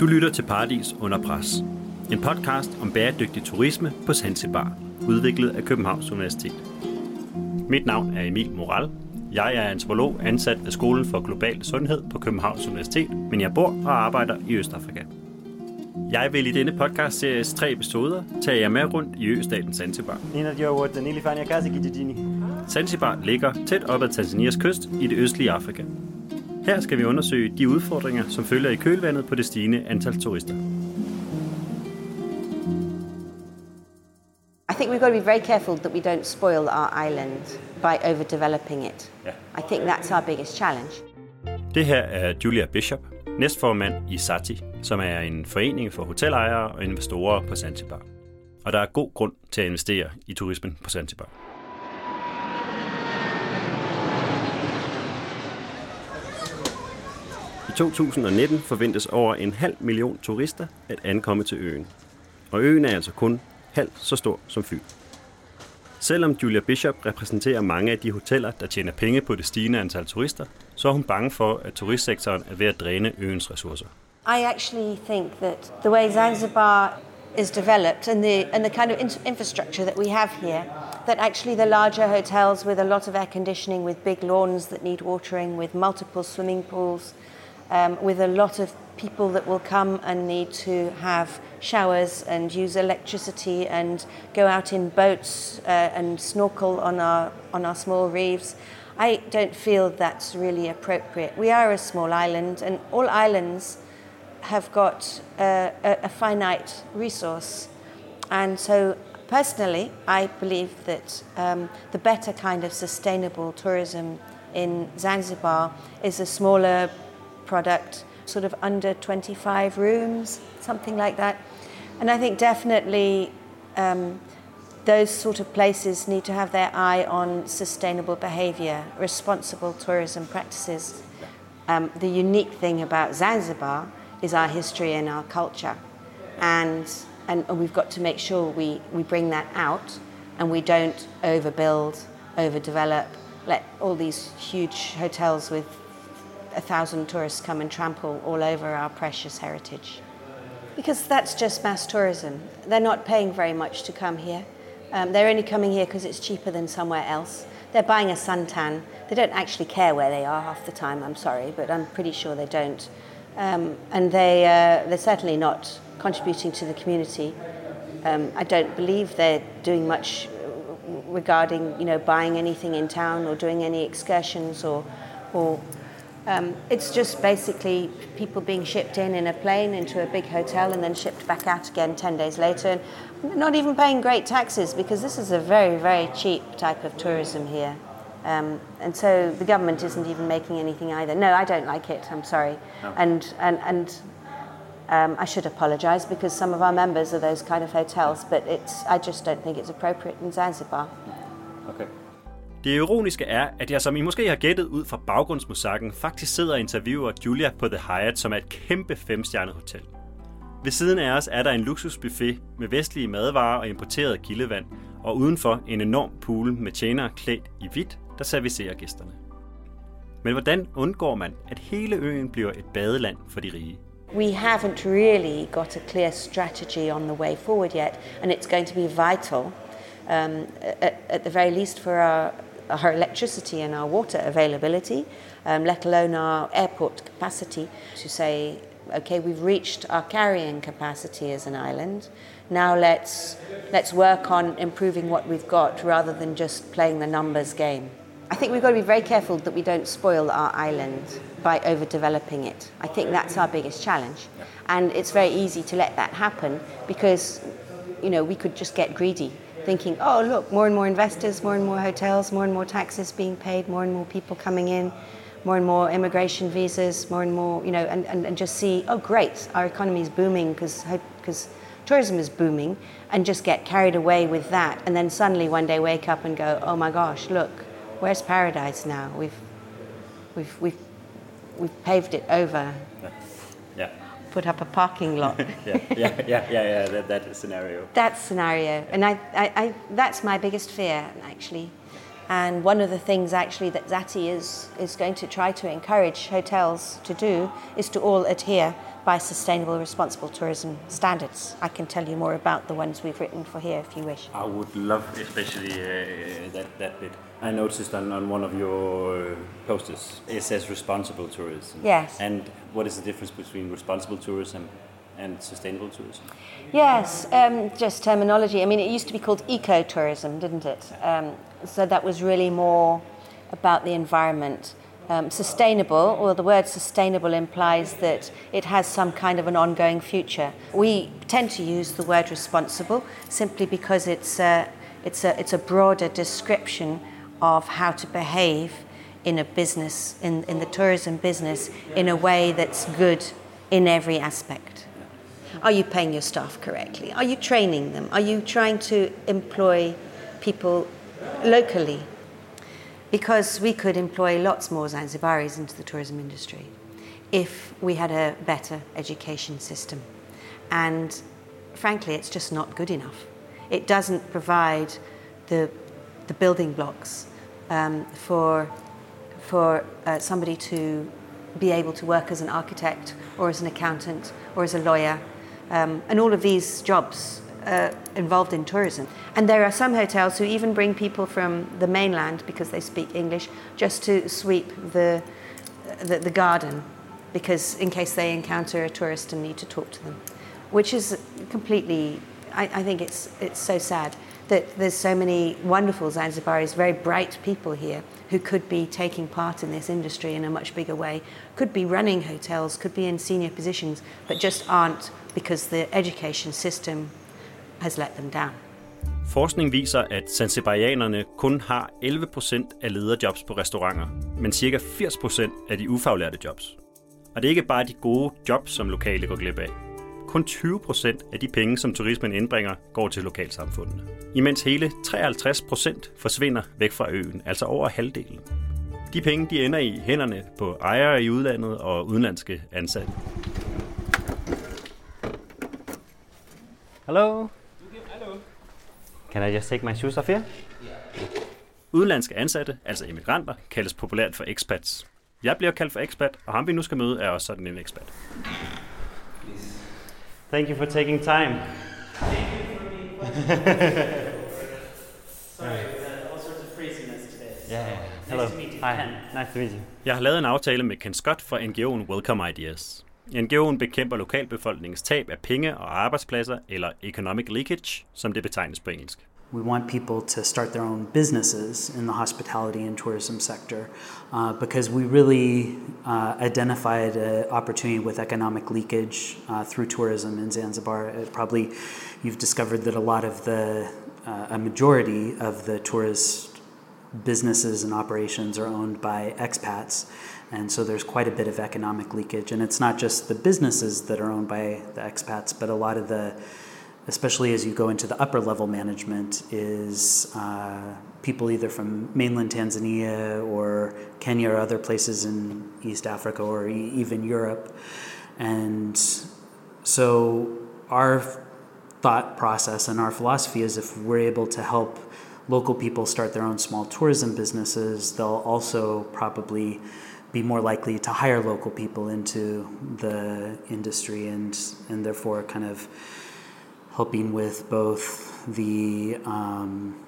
Du lytter til Paradis under pres. En podcast om bæredygtig turisme på Zanzibar, udviklet af Københavns Universitet. Mit navn er Emil Moral. Jeg er antropolog ansat ved Skolen for Global Sundhed på Københavns Universitet, men jeg bor og arbejder i Østafrika. Jeg vil i denne podcast series tre episoder tage jer med rundt i østaten Zanzibar. Zanzibar ligger tæt op ad Tanzanias kyst i det østlige Afrika. Her skal vi undersøge de udfordringer, som følger i kølvandet på det stigende antal turister. I think we've got to be very careful that we don't spoil our island by overdeveloping it. Yeah. I think that's our biggest challenge. Det her er Julia Bishop, næstformand i SATI, som er en forening for hotelejere og investorer på Zanzibar. Og der er god grund til at investere i turismen på Zanzibar. 2019 forventes over en halv million turister at ankomme til øen. Og øen er altså kun halvt så stor som Fyn. Selvom Julia Bishop repræsenterer mange af de hoteller, der tjener penge på det stigende antal turister, så er hun bange for, at turistsektoren er ved at dræne øens ressourcer. I actually think that the way Zanzibar is developed and the, and the kind of infrastructure that we have here, that actually the larger hotels with a lot of air conditioning, with big lawns that need watering, with multiple swimming pools, um, with a lot of people that will come and need to have showers and use electricity and go out in boats uh, and snorkel on our, on our small reefs. I don't feel that's really appropriate. We are a small island, and all islands have got uh, a, a finite resource. And so, personally, I believe that um, the better kind of sustainable tourism in Zanzibar is a smaller product, sort of under 25 rooms, something like that. And I think definitely um, those sort of places need to have their eye on sustainable behaviour, responsible tourism practices. Um, the unique thing about Zanzibar is our history and our culture. And, and we've got to make sure we, we bring that out and we don't overbuild, overdevelop, let all these huge hotels with a thousand tourists come and trample all over our precious heritage. Because that's just mass tourism. They're not paying very much to come here. Um, they're only coming here because it's cheaper than somewhere else. They're buying a suntan. They don't actually care where they are half the time, I'm sorry, but I'm pretty sure they don't. Um, and they, uh, they're certainly not contributing to the community. Um, I don't believe they're doing much regarding you know, buying anything in town or doing any excursions or, or um, it's just basically people being shipped in in a plane into a big hotel and then shipped back out again 10 days later and not even paying great taxes because this is a very, very cheap type of tourism here. Um, and so the government isn't even making anything either. No, I don't like it, I'm sorry. And, and, and um, I should apologise because some of our members are those kind of hotels, but it's, I just don't think it's appropriate in Zanzibar. Okay. Det ironiske er, at jeg som I måske har gættet ud fra baggrundsmusakken, faktisk sidder og interviewer Julia på The Hyatt, som er et kæmpe femstjernet hotel. Ved siden af os er der en luksusbuffet med vestlige madvarer og importeret kildevand, og udenfor en enorm pool med tjenere klædt i hvidt, der servicerer gæsterne. Men hvordan undgår man, at hele øen bliver et badeland for de rige? We haven't really got a clear strategy on the way forward yet, and it's going to be vital, um, at, at the very least, for our, our electricity and our water availability, um, let alone our airport capacity, to say, okay, we've reached our carrying capacity as an island. Now let's let's work on improving what we've got rather than just playing the numbers game. I think we've got to be very careful that we don't spoil our island by overdeveloping it. I think that's our biggest challenge. And it's very easy to let that happen because, you know, we could just get greedy, thinking, oh, look, more and more investors, more and more hotels, more and more taxes being paid, more and more people coming in, more and more immigration visas, more and more, you know, and, and, and just see, oh, great, our economy is booming because tourism is booming, and just get carried away with that. And then suddenly one day wake up and go, oh my gosh, look, where's paradise now? We've, we've, we've, we've paved it over, put up a parking lot. ja, ja, ja, ja that, that scenario. that scenario, and I, I, I, that's my biggest fear, actually. And one of the things actually that Zati is, is going to try to encourage hotels to do is to all adhere by sustainable responsible tourism standards. I can tell you more about the ones we've written for here if you wish. I would love especially uh, that, that bit. I noticed on, on one of your posters it says responsible tourism. Yes. And what is the difference between responsible tourism and sustainable tourism? Yes, um, just terminology. I mean, it used to be called ecotourism, didn't it? Um, so that was really more about the environment. Um, sustainable, or the word sustainable implies that it has some kind of an ongoing future. We tend to use the word responsible simply because it's a, it's a, it's a broader description of how to behave in a business, in, in the tourism business, in a way that's good in every aspect. Are you paying your staff correctly? Are you training them? Are you trying to employ people locally? Because we could employ lots more Zanzibaris into the tourism industry if we had a better education system. And frankly, it's just not good enough. It doesn't provide the, the building blocks um, for, for uh, somebody to be able to work as an architect or as an accountant or as a lawyer. Um, and all of these jobs uh, involved in tourism. And there are some hotels who even bring people from the mainland because they speak English just to sweep the, the, the garden because in case they encounter a tourist and need to talk to them, which is completely, I, I think it's, it's so sad that there's so many wonderful Zanzibaris, very bright people here who could be taking part in this industry in a much bigger way, could be running hotels, could be in senior positions, but just aren't because the education system has let them down. Forskning viser, at Zanzibarianerne kun har 11% af lederjobs på restauranter, men ca. 80% af de ufaglærte jobs. Og det er ikke bare de gode jobs, som lokale går glip af. Kun 20% af de penge, som turismen indbringer, går til lokalsamfundene. Imens hele 53% forsvinder væk fra øen, altså over halvdelen. De penge de ender i hænderne på ejere i udlandet og udenlandske ansatte. Hello. Can I just take my shoes off here? Udenlandske ansatte, altså immigranter, kaldes populært for expats. Jeg bliver kaldt for expat, og ham vi nu skal møde er også sådan en expat. Thank you for taking time. Sorry, uh, all sorts of craziness today. Yeah, yeah. Nice Hello. to meet you, Hi. Ken. Nice to meet you. Jeg har lavet en aftale med Ken Scott fra NGO'en Welcome Ideas. NGO'en bekæmper lokalbefolkningens tab af penge og arbejdspladser, eller economic leakage, som det betegnes på engelsk. We want people to start their own businesses in the hospitality and tourism sector uh, because we really uh, identified an opportunity with economic leakage uh, through tourism in Zanzibar. It probably you've discovered that a lot of the, uh, a majority of the tourist businesses and operations are owned by expats. And so there's quite a bit of economic leakage. And it's not just the businesses that are owned by the expats, but a lot of the especially as you go into the upper level management, is uh, people either from mainland Tanzania or Kenya or other places in East Africa or e- even Europe. And so our thought process and our philosophy is if we're able to help local people start their own small tourism businesses, they'll also probably be more likely to hire local people into the industry and, and therefore kind of helping with both the um,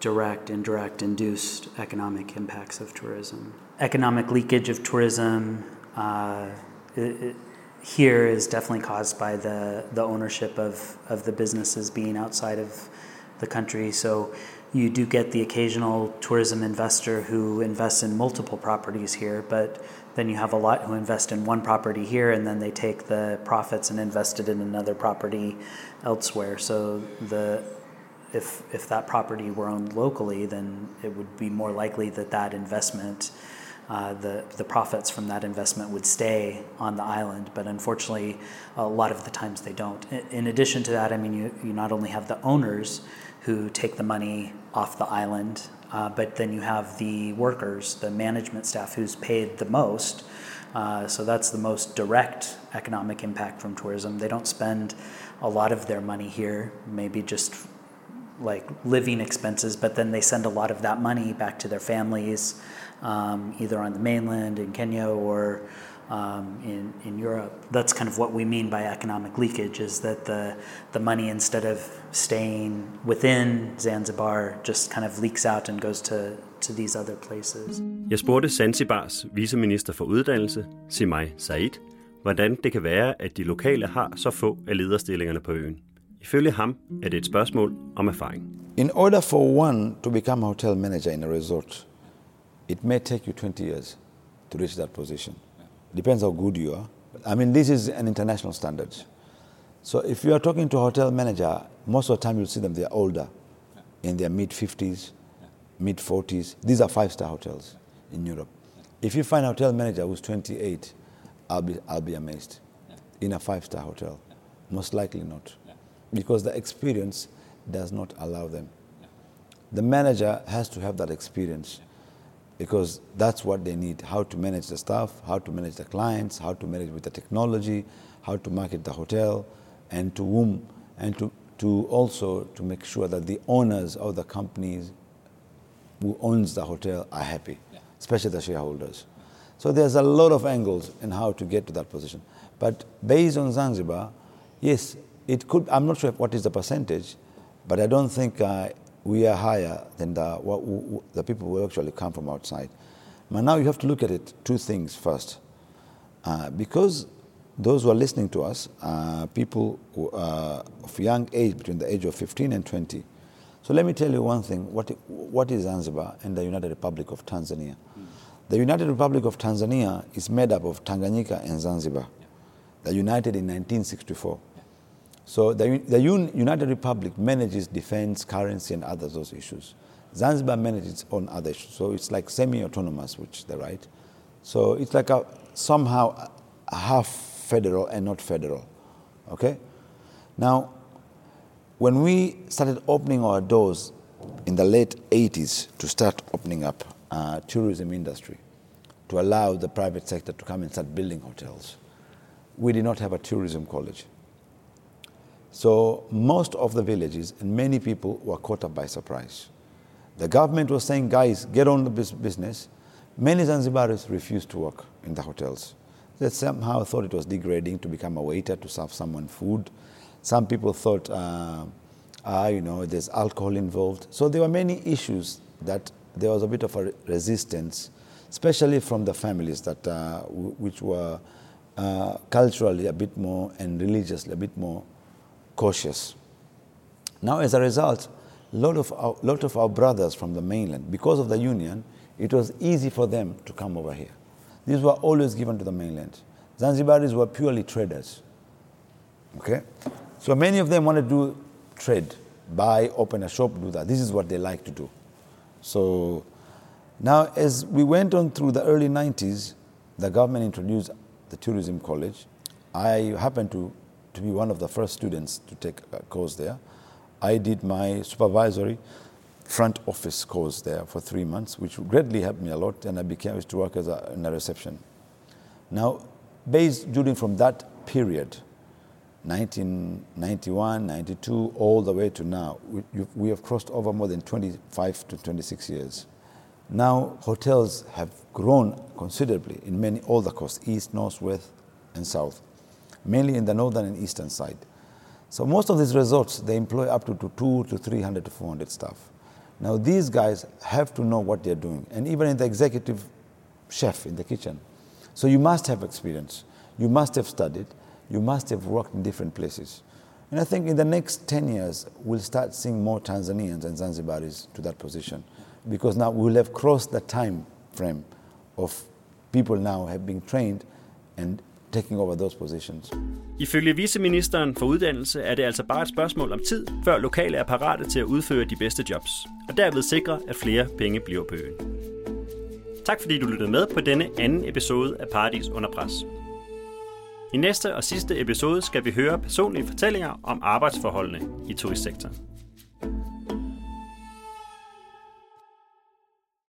direct, indirect, induced economic impacts of tourism. Economic leakage of tourism uh, it, it, here is definitely caused by the, the ownership of, of the businesses being outside of the country. So you do get the occasional tourism investor who invests in multiple properties here, but then you have a lot who invest in one property here and then they take the profits and invest it in another property elsewhere. So the if if that property were owned locally, then it would be more likely that that investment, uh, the the profits from that investment would stay on the island. But unfortunately, a lot of the times they don't. In, addition to that, I mean, you you not only have the owners who take the money off the island, uh, but then you have the workers, the management staff, who's paid the most. Uh, so that's the most direct economic impact from tourism. They don't spend a lot of their money here, maybe just like living expenses, but then they send a lot of that money back to their families, um, either on the mainland in Kenya or um, in, in Europe. That's kind of what we mean by economic leakage is that the, the money, instead of staying within Zanzibar, just kind of leaks out and goes to, to these other places. Jeg spurgte Zanzibars viceminister for uddannelse, Simai Said, hvordan det kan være, at de lokale har så få af lederstillingerne på øen. Ifølge ham er det et spørgsmål om erfaring. In order for one to become a hotel manager in a resort, it may take you 20 years to reach that position. Depends how good you are. I mean, this is an international standard. So if you are talking to a hotel manager, most of the time you'll see them, they're older, in their mid 50s, mid 40s. These are five star hotels in Europe. If you find a hotel manager who's 28, I'll be, I'll be amazed. In a five star hotel. Most likely not. Because the experience does not allow them. The manager has to have that experience because that's what they need how to manage the staff, how to manage the clients, how to manage with the technology, how to market the hotel, and to whom, and to, to also to make sure that the owners of the companies who owns the hotel are happy, especially the shareholders. So there's a lot of angles in how to get to that position. But based on Zanzibar, yes, it could. I'm not sure what is the percentage, but I don't think uh, we are higher than the, what, the people who actually come from outside. But now you have to look at it two things first. Uh, because those who are listening to us are people who are of young age, between the age of 15 and 20. So let me tell you one thing what, what is Zanzibar and the United Republic of Tanzania? Mm. The United Republic of Tanzania is made up of Tanganyika and Zanzibar. Yeah. They united in 1964. So the, the United Republic manages defense, currency, and other those issues. Zanzibar manages its own other issues. So it's like semi-autonomous, which they're right. So it's like a, somehow a half federal and not federal. Okay? Now, when we started opening our doors in the late 80s to start opening up uh, tourism industry, to allow the private sector to come and start building hotels, we did not have a tourism college. So most of the villages and many people were caught up by surprise. The government was saying, guys, get on the business. Many Zanzibaris refused to work in the hotels. They somehow thought it was degrading to become a waiter to serve someone food. Some people thought, uh, uh, you know, there's alcohol involved. So there were many issues that there was a bit of a resistance, especially from the families that, uh, which were uh, culturally a bit more and religiously a bit more cautious. Now, as a result, a lot of, our, lot of our brothers from the mainland, because of the union, it was easy for them to come over here. These were always given to the mainland. Zanzibaris were purely traders. Okay? So many of them want to do trade, buy, open a shop, do that. This is what they like to do. So now, as we went on through the early 90s, the government introduced the tourism college. I happened to to be one of the first students to take a course there. I did my supervisory front office course there for three months, which greatly helped me a lot, and I became to work as a, in a reception. Now, based during from that period, 1991, 92, all the way to now, we, we have crossed over more than 25 to 26 years. Now, hotels have grown considerably in many all the coasts, east, north, west, and south mainly in the northern and eastern side. So most of these resorts, they employ up to, to two to 300 to 400 staff. Now these guys have to know what they're doing, and even in the executive chef in the kitchen. So you must have experience. You must have studied. You must have worked in different places. And I think in the next 10 years, we'll start seeing more Tanzanians and Zanzibaris to that position because now we'll have crossed the time frame of people now have been trained and taking over those positions. Ifølge viceministeren for uddannelse er det altså bare et spørgsmål om tid, før lokale er parate til at udføre de bedste jobs, og derved sikre, at flere penge bliver på øen. Tak fordi du lyttede med på denne anden episode af Paradis under pres. I næste og sidste episode skal vi høre personlige fortællinger om arbejdsforholdene i turistsektoren.